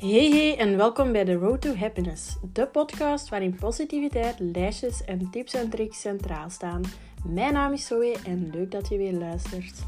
Hey hey en welkom bij The Road to Happiness, de podcast waarin positiviteit, lijstjes en tips en tricks centraal staan. Mijn naam is Zoe en leuk dat je weer luistert.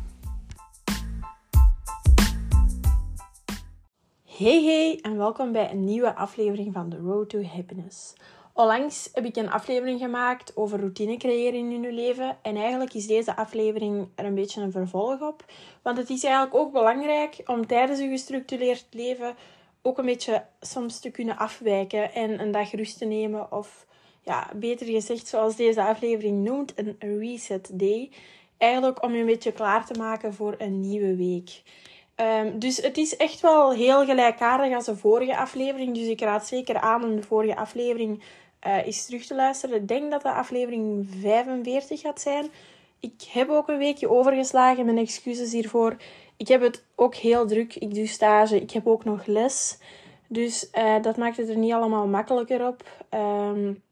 Hey hey en welkom bij een nieuwe aflevering van The Road to Happiness. Onlangs heb ik een aflevering gemaakt over routine creëren in je leven. En eigenlijk is deze aflevering er een beetje een vervolg op. Want het is eigenlijk ook belangrijk om tijdens een gestructureerd leven ook een beetje soms te kunnen afwijken en een dag rust te nemen. Of ja, beter gezegd, zoals deze aflevering noemt, een reset day. Eigenlijk om je een beetje klaar te maken voor een nieuwe week. Um, dus het is echt wel heel gelijkaardig als de vorige aflevering. Dus ik raad zeker aan om de vorige aflevering uh, eens terug te luisteren. Ik denk dat de aflevering 45 gaat zijn. Ik heb ook een weekje overgeslagen. Mijn excuses hiervoor. Ik heb het ook heel druk. Ik doe stage. Ik heb ook nog les. Dus uh, dat maakt het er niet allemaal makkelijker op. Um,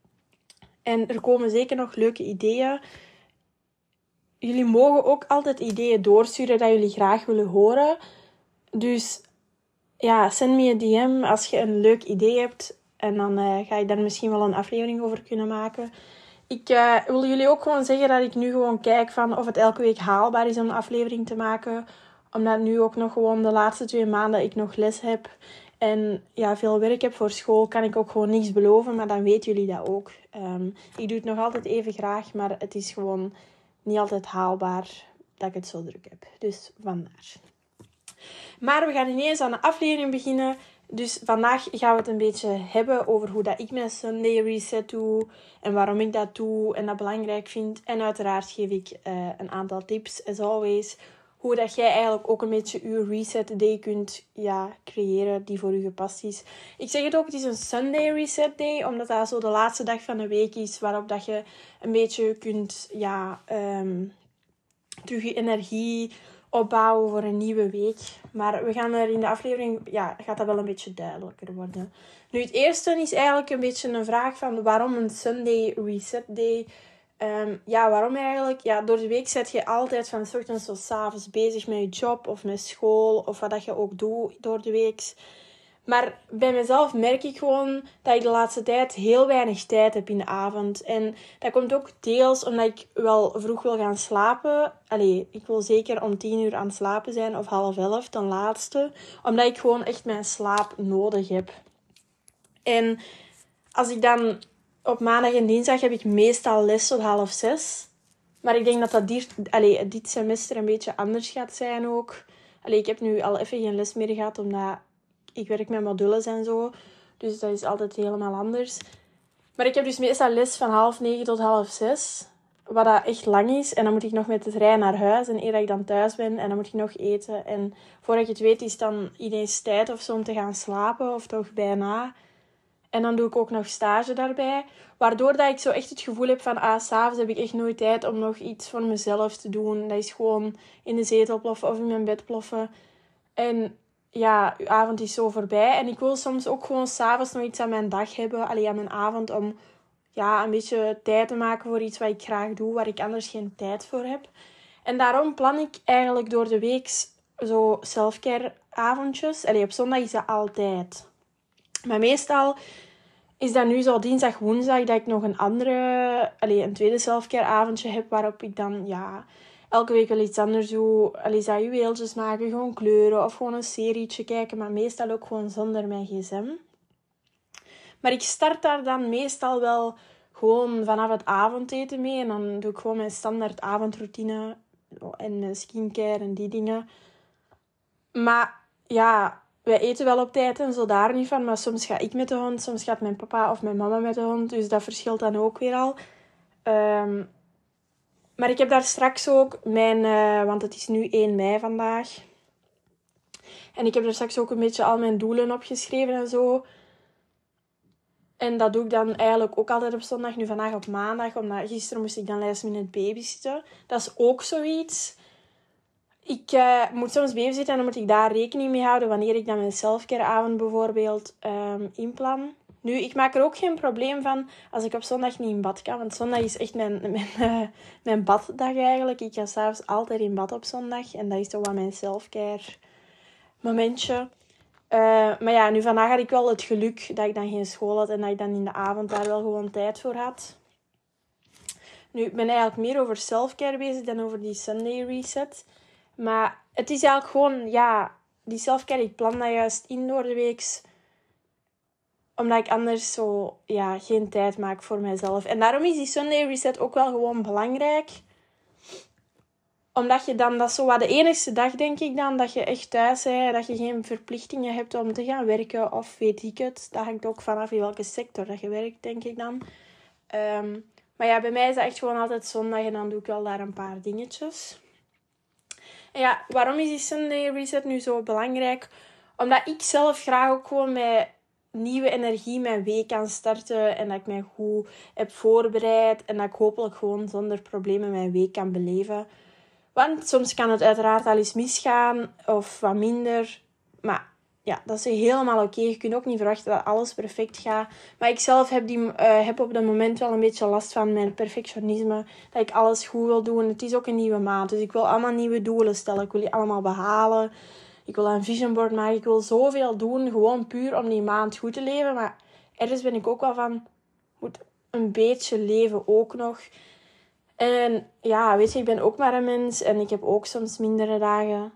en er komen zeker nog leuke ideeën. Jullie mogen ook altijd ideeën doorsturen dat jullie graag willen horen. Dus ja, send me een DM als je een leuk idee hebt. En dan uh, ga ik daar misschien wel een aflevering over kunnen maken. Ik uh, wil jullie ook gewoon zeggen dat ik nu gewoon kijk van of het elke week haalbaar is om een aflevering te maken. Omdat nu ook nog gewoon de laatste twee maanden ik nog les heb. En ja, veel werk heb voor school, kan ik ook gewoon niets beloven. Maar dan weten jullie dat ook. Um, ik doe het nog altijd even graag, maar het is gewoon niet altijd haalbaar dat ik het zo druk heb. Dus vandaar. Maar we gaan ineens aan de aflevering beginnen. Dus vandaag gaan we het een beetje hebben over hoe dat ik mijn Sunday reset doe en waarom ik dat doe en dat belangrijk vind. En uiteraard geef ik uh, een aantal tips, as always, hoe dat jij eigenlijk ook een beetje je reset day kunt ja, creëren die voor je gepast is. Ik zeg het ook, het is een Sunday reset day, omdat dat zo de laatste dag van de week is waarop dat je een beetje kunt ja, um, terug je energie opbouwen voor een nieuwe week. Maar we gaan er in de aflevering, ja, gaat dat wel een beetje duidelijker worden. Nu, het eerste is eigenlijk een beetje een vraag van waarom een Sunday Reset Day. Um, ja, waarom eigenlijk? Ja, door de week zet je altijd van s ochtends tot s avonds bezig met je job of met school of wat dat je ook doet door de week. Maar bij mezelf merk ik gewoon dat ik de laatste tijd heel weinig tijd heb in de avond. En dat komt ook deels omdat ik wel vroeg wil gaan slapen. Allee, ik wil zeker om tien uur aan het slapen zijn of half elf, ten laatste. Omdat ik gewoon echt mijn slaap nodig heb. En als ik dan op maandag en dinsdag heb ik meestal les tot half zes. Maar ik denk dat dat dit, allee, dit semester een beetje anders gaat zijn ook. Allee, ik heb nu al even geen les meer gehad, omdat ik werk met modules en zo. Dus dat is altijd helemaal anders. Maar ik heb dus meestal les van half negen tot half zes. Wat dat echt lang is. En dan moet ik nog met de trein naar huis. En eer ik dan thuis ben. En dan moet ik nog eten. En voordat je het weet is dan ineens tijd of zo om te gaan slapen. Of toch bijna. En dan doe ik ook nog stage daarbij. Waardoor dat ik zo echt het gevoel heb van... Ah, s'avonds heb ik echt nooit tijd om nog iets voor mezelf te doen. Dat is gewoon in de zetel ploffen of in mijn bed ploffen. En ja, uw avond is zo voorbij. En ik wil soms ook gewoon s'avonds nog iets aan mijn dag hebben. Alleen aan mijn avond om ja, een beetje tijd te maken voor iets wat ik graag doe, waar ik anders geen tijd voor heb. En daarom plan ik eigenlijk door de week zo selfcare avondjes. Allee, op zondag is dat altijd. Maar meestal is dat nu zo dinsdag, woensdag dat ik nog een andere, allee, een tweede selfcare avondje heb waarop ik dan ja, elke week wel iets anders doe. Al is dat juweeltjes maken, gewoon kleuren of gewoon een serietje kijken, maar meestal ook gewoon zonder mijn gsm. Maar ik start daar dan meestal wel gewoon vanaf het avondeten mee. En dan doe ik gewoon mijn standaard avondroutine en skincare en die dingen. Maar ja, wij eten wel op tijd en zo daar niet van. Maar soms ga ik met de hond, soms gaat mijn papa of mijn mama met de hond. Dus dat verschilt dan ook weer al. Um, maar ik heb daar straks ook mijn, uh, want het is nu 1 mei vandaag. En ik heb daar straks ook een beetje al mijn doelen opgeschreven en zo. En dat doe ik dan eigenlijk ook altijd op zondag, nu vandaag op maandag. Omdat gisteren moest ik dan last minute babysitten. Dat is ook zoiets. Ik uh, moet soms babysitten en dan moet ik daar rekening mee houden wanneer ik dan mijn selfcare-avond bijvoorbeeld um, inplan. Nu, ik maak er ook geen probleem van als ik op zondag niet in bad kan. Want zondag is echt mijn, mijn, uh, mijn baddag eigenlijk. Ik ga s'avonds altijd in bad op zondag. En dat is toch wel mijn selfcare momentje. maar ja, nu vandaag had ik wel het geluk dat ik dan geen school had en dat ik dan in de avond daar wel gewoon tijd voor had. Nu, ik ben eigenlijk meer over selfcare bezig dan over die Sunday reset. Maar het is eigenlijk gewoon, ja, die selfcare, ik plan dat juist in door de week. Omdat ik anders zo, ja, geen tijd maak voor mezelf. En daarom is die Sunday reset ook wel gewoon belangrijk. Omdat je dan, dat is zo wat de enige dag, denk ik dan, dat je echt thuis bent. Dat je geen verplichtingen hebt om te gaan werken of weet ik het. Dat hangt ook vanaf in welke sector dat je werkt, denk ik dan. Um, maar ja, bij mij is dat echt gewoon altijd zondag en dan doe ik wel daar een paar dingetjes. En ja, waarom is die Sunday Reset nu zo belangrijk? Omdat ik zelf graag ook gewoon met nieuwe energie mijn week kan starten. En dat ik mij goed heb voorbereid. En dat ik hopelijk gewoon zonder problemen mijn week kan beleven. Want soms kan het uiteraard al eens misgaan of wat minder. Maar ja, dat is helemaal oké. Je kunt ook niet verwachten dat alles perfect gaat. Maar ik zelf heb, die, uh, heb op dat moment wel een beetje last van mijn perfectionisme. Dat ik alles goed wil doen. Het is ook een nieuwe maand. Dus ik wil allemaal nieuwe doelen stellen. Ik wil die allemaal behalen. Ik wil een vision board maken. Ik wil zoveel doen. Gewoon puur om die maand goed te leven. Maar ergens ben ik ook wel van... Moet een beetje leven ook nog. En ja, weet je, ik ben ook maar een mens. En ik heb ook soms mindere dagen.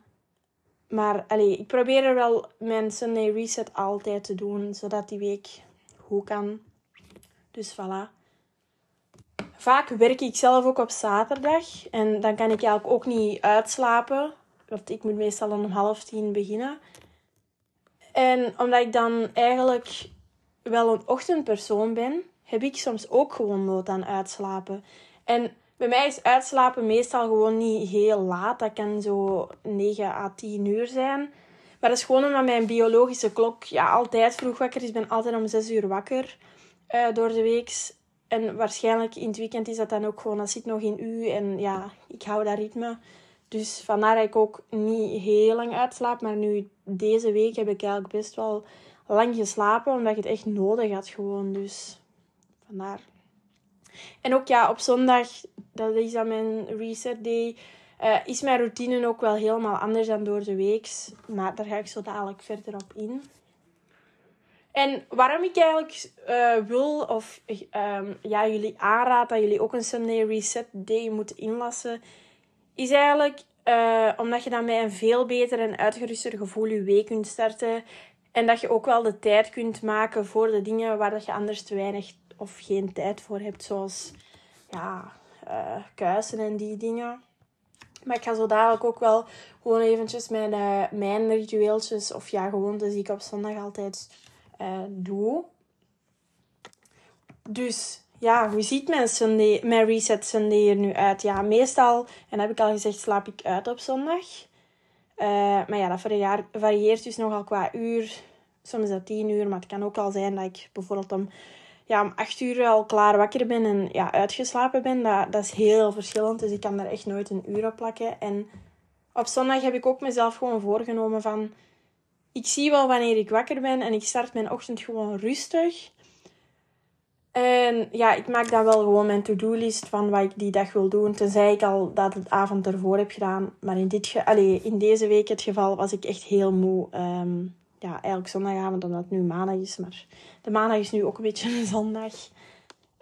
Maar allee, ik probeer er wel mijn Sunday reset altijd te doen, zodat die week goed kan. Dus voilà. Vaak werk ik zelf ook op zaterdag. En dan kan ik eigenlijk ook niet uitslapen. Want ik moet meestal om half tien beginnen. En omdat ik dan eigenlijk wel een ochtendpersoon ben, heb ik soms ook gewoon nood aan uitslapen. En bij mij is uitslapen meestal gewoon niet heel laat. Dat kan zo 9 à 10 uur zijn. Maar dat is gewoon omdat mijn biologische klok ja, altijd vroeg wakker is. Ik ben altijd om 6 uur wakker uh, door de week. En waarschijnlijk in het weekend is dat dan ook gewoon, dat zit nog in u. En ja, ik hou dat ritme. Dus vandaar dat ik ook niet heel lang uitslaap. Maar nu, deze week heb ik eigenlijk best wel lang geslapen. Omdat je het echt nodig had gewoon. Dus vandaar. En ook ja, op zondag, dat is dan mijn reset day, uh, is mijn routine ook wel helemaal anders dan door de week. Maar daar ga ik zo dadelijk verder op in. En waarom ik eigenlijk uh, wil, of um, ja, jullie aanraad dat jullie ook een Sunday Reset Day moeten inlassen, is eigenlijk uh, omdat je dan met een veel beter en uitgeruster gevoel je week kunt starten. En dat je ook wel de tijd kunt maken voor de dingen waar dat je anders te weinig of geen tijd voor hebt, zoals ja, uh, kuisen en die dingen. Maar ik ga zo dadelijk ook wel gewoon eventjes mijn, uh, mijn ritueeltjes of ja, gewoontes die ik op zondag altijd uh, doe. Dus ja, hoe ziet mijn, mijn reset Sunday er nu uit? Ja, meestal, en heb ik al gezegd, slaap ik uit op zondag. maar ja, dat varieert dus nogal qua uur. Soms is dat 10 uur, maar het kan ook al zijn dat ik bijvoorbeeld om ja, om acht uur al klaar wakker ben en ja, uitgeslapen ben, dat, dat is heel verschillend. Dus ik kan daar echt nooit een uur op plakken. En op zondag heb ik ook mezelf gewoon voorgenomen van... Ik zie wel wanneer ik wakker ben en ik start mijn ochtend gewoon rustig. En ja, ik maak dan wel gewoon mijn to-do-list van wat ik die dag wil doen. Tenzij ik al dat het avond ervoor heb gedaan. Maar in, dit Allee, in deze week het geval was ik echt heel moe. Um, ja, eigenlijk zondagavond, omdat het nu maandag is. Maar de maandag is nu ook een beetje een zondag.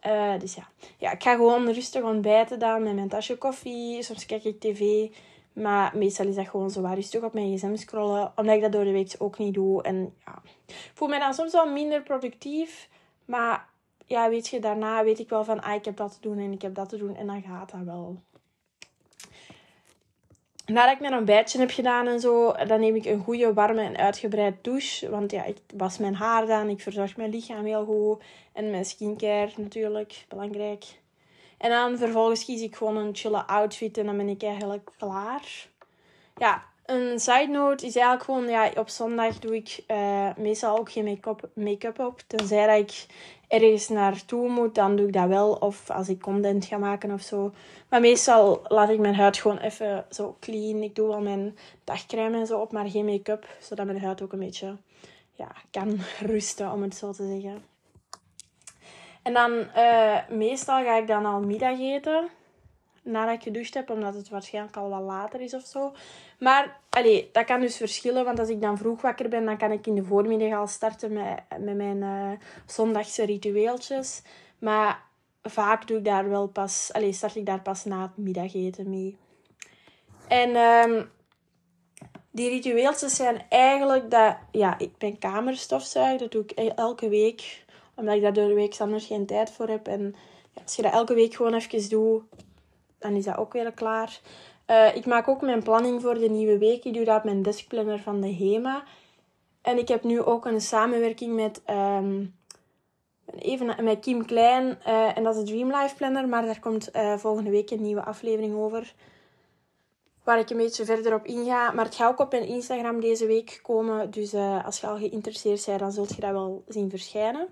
Uh, dus ja. ja, ik ga gewoon rustig ontbijten dan met mijn tasje koffie. Soms kijk ik tv. Maar meestal is dat gewoon zo waar rustig op mijn gsm scrollen. Omdat ik dat door de week ook niet doe. En ja, ik voel mij dan soms wel minder productief. Maar ja, weet je, daarna weet ik wel van... Ah, ik heb dat te doen en ik heb dat te doen. En dan gaat dat wel nadat ik mijn ontbijtje heb gedaan en zo, dan neem ik een goede, warme en uitgebreid douche. Want ja, ik was mijn haar dan, ik verzorg mijn lichaam heel goed. En mijn skincare natuurlijk, belangrijk. En dan vervolgens kies ik gewoon een chille outfit en dan ben ik eigenlijk klaar. Ja, een side note is eigenlijk gewoon, ja, op zondag doe ik uh, meestal ook geen make-up make op. Tenzij dat ik ergens naartoe moet, dan doe ik dat wel. Of als ik content ga maken of zo. Maar meestal laat ik mijn huid gewoon even zo clean. Ik doe wel mijn dagcrème en zo op, maar geen make-up. Zodat mijn huid ook een beetje ja, kan rusten, om het zo te zeggen. En dan, uh, meestal ga ik dan al middageten. Nadat ik gedoucht heb, omdat het waarschijnlijk al wat later is of zo. Maar allee, dat kan dus verschillen, want als ik dan vroeg wakker ben, dan kan ik in de voormiddag al starten met, met mijn uh, zondagse ritueeltjes. Maar vaak doe ik daar wel pas, allee, start ik daar pas na het middageten mee. En um, die ritueeltjes zijn eigenlijk dat, ja, ik ben kamerstofzuig, dat doe ik e-, elke week, omdat ik daar door de week anders geen tijd voor heb. En ja, als je dat elke week gewoon even doet, dan is dat ook weer klaar. Uh, ik maak ook mijn planning voor de nieuwe week. Ik doe dat op mijn deskplanner van de HEMA. En ik heb nu ook een samenwerking met, um, even, met Kim Klein. Uh, en dat is de Dream Life Planner. Maar daar komt uh, volgende week een nieuwe aflevering over. Waar ik een beetje verder op inga. Maar het gaat ook op mijn Instagram deze week komen. Dus als je al geïnteresseerd bent, dan zult je dat wel zien verschijnen.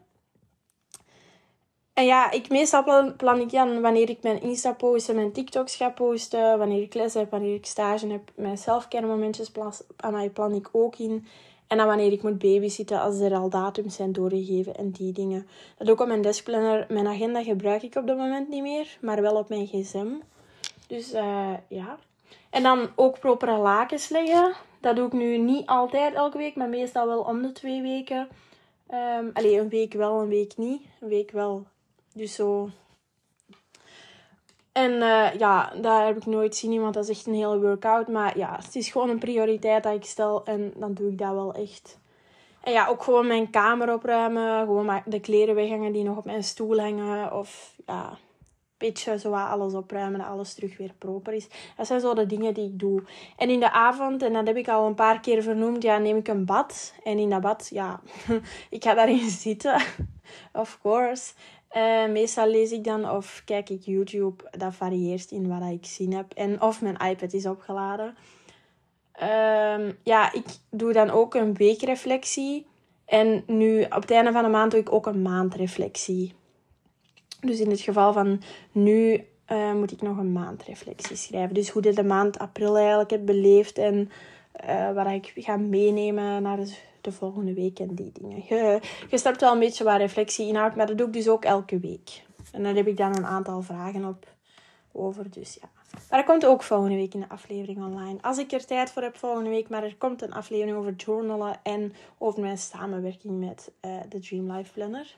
En ja, ik meestal plan, ik dan wanneer ik mijn Insta post en mijn TikToks ga posten, wanneer ik les heb, wanneer ik stage heb, mijn selfcare momentjes plan, plan ik ook in. En dan wanneer ik moet babysitten, als er al datums zijn doorgegeven en die dingen. Dat ook op mijn deskplanner. Mijn agenda gebruik ik op dat moment niet meer, maar wel op mijn gsm. Dus uh, ja. En dan ook propere lakens leggen. Dat doe ik nu niet altijd elke week, maar meestal wel om de twee weken. Um, allee, een week wel, een week niet. Een week wel, dus zo. En uh, ja, daar heb ik nooit zien, want dat is echt een hele workout. Maar ja, het is gewoon een prioriteit dat ik stel en dan doe ik dat wel echt. En ja, ook gewoon mijn kamer opruimen. Gewoon de kleren weghangen die nog op mijn stoel hangen. Of ja, beetje zo alles opruimen, dat alles terug weer proper is. Dat zijn zo de dingen die ik doe. En in de avond, en dat heb ik al een paar keer vernoemd, ja, neem ik een bad. En in dat bad, ja, ik ga daarin zitten, of course. Uh, meestal lees ik dan of kijk ik YouTube. Dat varieert in wat ik zien heb. En of mijn iPad is opgeladen. Um, ja, ik doe dan ook een weekreflectie. En nu op het einde van de maand doe ik ook een maandreflectie. Dus in het geval van nu uh, moet ik nog een maandreflectie schrijven. Dus hoe de maand april eigenlijk heb beleefd. En uh, wat ik ga meenemen naar de de volgende week en die dingen. Je, je wel een beetje waar reflectie inhoudt, maar dat doe ik dus ook elke week. En daar heb ik dan een aantal vragen op over, dus ja. Maar er komt ook volgende week een aflevering online. Als ik er tijd voor heb volgende week, maar er komt een aflevering over journalen en over mijn samenwerking met uh, de Dream Life Planner.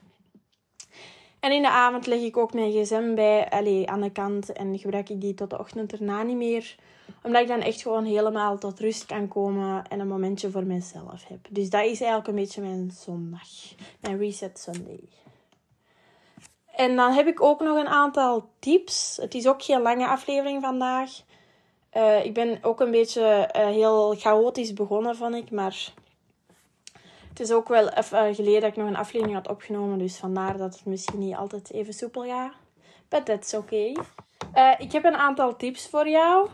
En in de avond leg ik ook mijn gsm bij, allez, aan de kant en gebruik ik die tot de ochtend erna niet meer omdat ik dan echt gewoon helemaal tot rust kan komen en een momentje voor mezelf heb. Dus dat is eigenlijk een beetje mijn zondag. Mijn reset Sunday. En dan heb ik ook nog een aantal tips. Het is ook geen lange aflevering vandaag. Uh, ik ben ook een beetje uh, heel chaotisch begonnen, vond ik. Maar het is ook wel even geleden dat ik nog een aflevering had opgenomen. Dus vandaar dat het misschien niet altijd even soepel gaat. But that's okay. Uh, ik heb een aantal tips voor jou.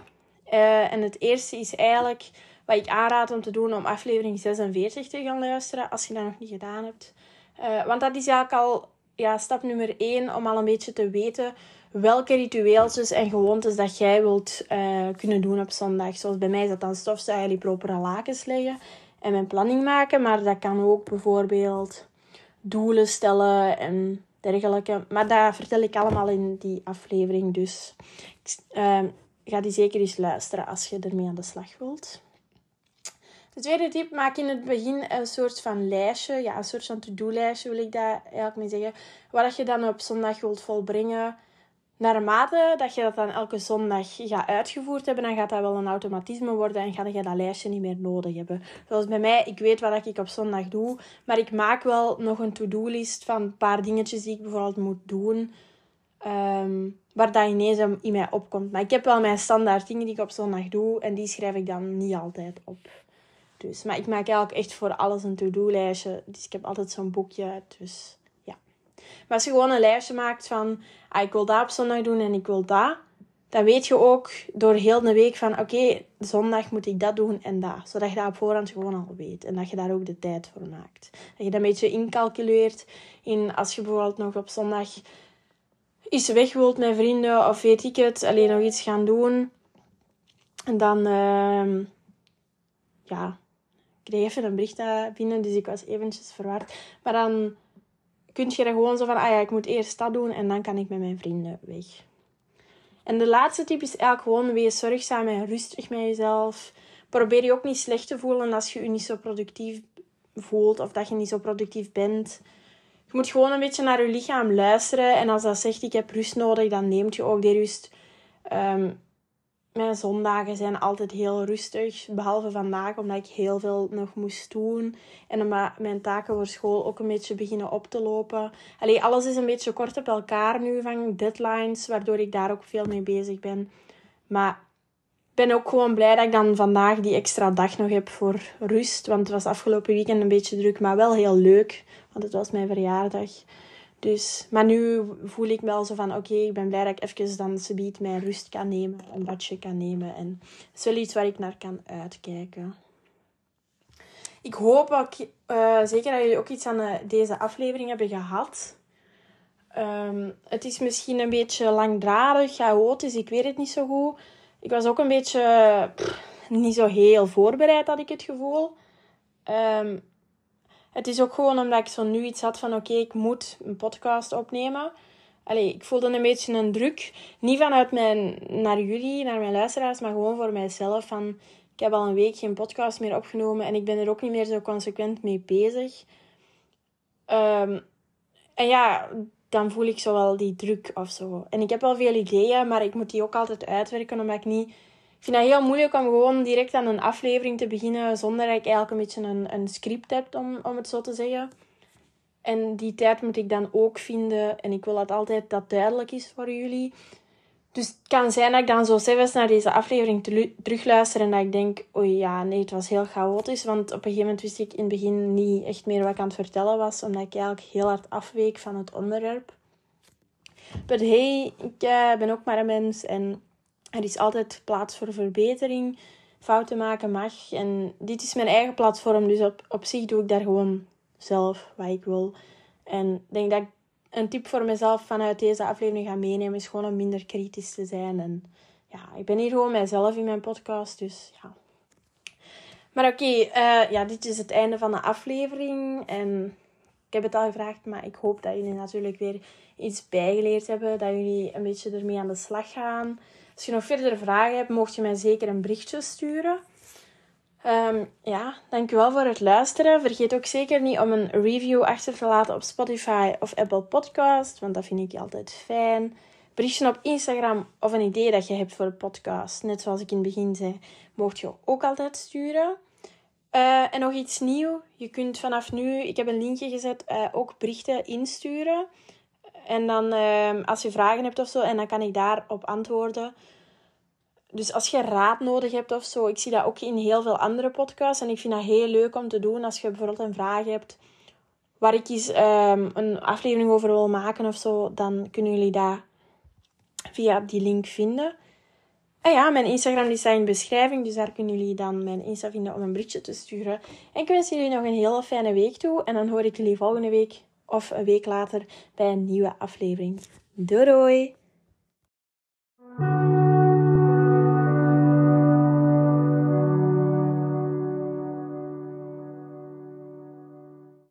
Uh, en het eerste is eigenlijk wat ik aanraad om te doen om aflevering 46 te gaan luisteren, als je dat nog niet gedaan hebt. Uh, want dat is eigenlijk al ja, stap nummer 1 om al een beetje te weten welke ritueeltjes en gewoontes dat jij wilt uh, kunnen doen op zondag. Zoals bij mij is dat dan stofzuigen, die propere lakens leggen en mijn planning maken. Maar dat kan ook bijvoorbeeld doelen stellen en dergelijke. Maar dat vertel ik allemaal in die aflevering. Dus ga die zeker eens luisteren als je ermee aan de slag wilt. De tweede tip, maak in het begin een soort van lijstje. Ja, een soort van to-do-lijstje wil ik daar eigenlijk mee zeggen. Wat je dan op zondag wilt volbrengen. Naarmate dat je dat dan elke zondag gaat uitgevoerd hebben, dan gaat dat wel een automatisme worden en ga je dat lijstje niet meer nodig hebben. Zoals bij mij, ik weet wat ik op zondag doe, maar ik maak wel nog een to-do-list van een paar dingetjes die ik bijvoorbeeld moet doen. Um, waar dat ineens in mij opkomt. Maar ik heb wel mijn standaard dingen die ik op zondag doe. En die schrijf ik dan niet altijd op. Dus, maar ik maak eigenlijk echt voor alles een to-do-lijstje. Dus ik heb altijd zo'n boekje. Dus ja. Maar als je gewoon een lijstje maakt van... Ah, ik wil dat op zondag doen en ik wil dat. Dan weet je ook door heel de week van... Oké, zondag moet ik dat doen en dat. Zodat je dat op voorhand gewoon al weet. En dat je daar ook de tijd voor maakt. Dat je dat een beetje incalculeert. In als je bijvoorbeeld nog op zondag iets weg wilt met vrienden of weet ik het, alleen nog iets gaan doen. En dan, uh, ja, ik kreeg even een bericht binnen, dus ik was eventjes verward. Maar dan kun je er gewoon zo van, ah ja, ik moet eerst dat doen en dan kan ik met mijn vrienden weg. En de laatste tip is eigenlijk gewoon wees zorgzaam en rustig met jezelf. Probeer je ook niet slecht te voelen als je je niet zo productief voelt of dat je niet zo productief bent. Je moet gewoon een beetje naar je lichaam luisteren. En als dat zegt ik heb rust nodig, dan neemt je ook die rust. Um, mijn zondagen zijn altijd heel rustig. Behalve vandaag, omdat ik heel veel nog moest doen. En omdat mijn taken voor school ook een beetje beginnen op te lopen. Allee, alles is een beetje kort op elkaar nu van deadlines. Waardoor ik daar ook veel mee bezig ben. Maar ben ook gewoon blij dat ik dan vandaag die extra dag nog heb voor rust. Want het was afgelopen weekend een beetje druk, maar wel heel leuk. Want het was mijn verjaardag. Dus, maar nu voel ik wel zo van, oké, ik ben blij dat ik even dan subiet mijn rust kan nemen, een badje kan nemen. En dat is wel iets waar ik naar kan uitkijken. Ik hoop ook, uh, zeker dat jullie ook iets aan uh, deze aflevering hebben gehad. Um, het is misschien een beetje langdradig, chaotisch, ik weet het niet zo goed. Ik was ook een beetje niet zo heel voorbereid, had ik het gevoel. Um, het is ook gewoon omdat ik zo nu iets had van oké, ik moet een podcast opnemen. Allee, ik voelde een beetje een druk. Niet vanuit mijn, naar jullie, naar mijn luisteraars, maar gewoon voor mijzelf. Van, ik heb al een week geen podcast meer opgenomen en ik ben er ook niet meer zo consequent mee bezig. Um, en ja, dan voel ik zo wel die druk of zo. En ik heb wel veel ideeën, maar ik moet die ook altijd uitwerken, omdat ik niet vind het heel moeilijk om gewoon direct aan een aflevering te beginnen zonder dat ik eigenlijk een beetje een, een script heb, om, om het zo te zeggen. En die tijd moet ik dan ook vinden. En ik wil dat altijd dat duidelijk is voor jullie. Dus het kan zijn dat ik dan zo zelfs naar deze aflevering terugluister en dat ik denk, oei ja, nee, het was heel chaotisch. Want op een gegeven moment wist ik in het begin niet echt meer wat ik aan het vertellen was, omdat ik eigenlijk heel hard afweek van het onderwerp. Maar hey, ik uh, ben ook maar een mens en er is altijd plaats voor verbetering. Fouten maken mag. En dit is mijn eigen platform, dus op, op zich doe ik daar gewoon zelf wat ik wil. En ik denk dat ik een tip voor mezelf vanuit deze aflevering ga meenemen, is gewoon om minder kritisch te zijn. En ja, ik ben hier gewoon mijzelf in mijn podcast, dus ja. Maar oké, eh, ja, dit is het einde van de aflevering. En ik heb het al gevraagd, maar ik hoop dat jullie natuurlijk weer iets bijgeleerd hebben. Dat jullie een beetje ermee aan de slag gaan. Als je nog verder vragen hebt, mocht je mij zeker een berichtje sturen. Um, ja, dankjewel voor het luisteren. Vergeet ook zeker niet om een review achter te laten op Spotify of Apple Podcast, want dat vind ik altijd fijn. Berichtje op Instagram of een idee dat je hebt voor een podcast, net zoals ik in het begin zei, mocht je ook altijd sturen. Uh, en nog iets nieuw. Je kunt vanaf nu, ik heb een linkje gezet, uh, ook berichten insturen. En dan uh, als je vragen hebt of zo, en dan kan ik daarop antwoorden. Dus als je raad nodig hebt of zo, ik zie dat ook in heel veel andere podcasts. En ik vind dat heel leuk om te doen als je bijvoorbeeld een vraag hebt waar ik eens um, een aflevering over wil maken of zo, dan kunnen jullie dat via die link vinden. En ja, mijn Instagram staat in de beschrijving, dus daar kunnen jullie dan mijn Insta vinden om een berichtje te sturen. En ik wens jullie nog een hele fijne week toe. En dan hoor ik jullie volgende week of een week later bij een nieuwe aflevering. Doei doei!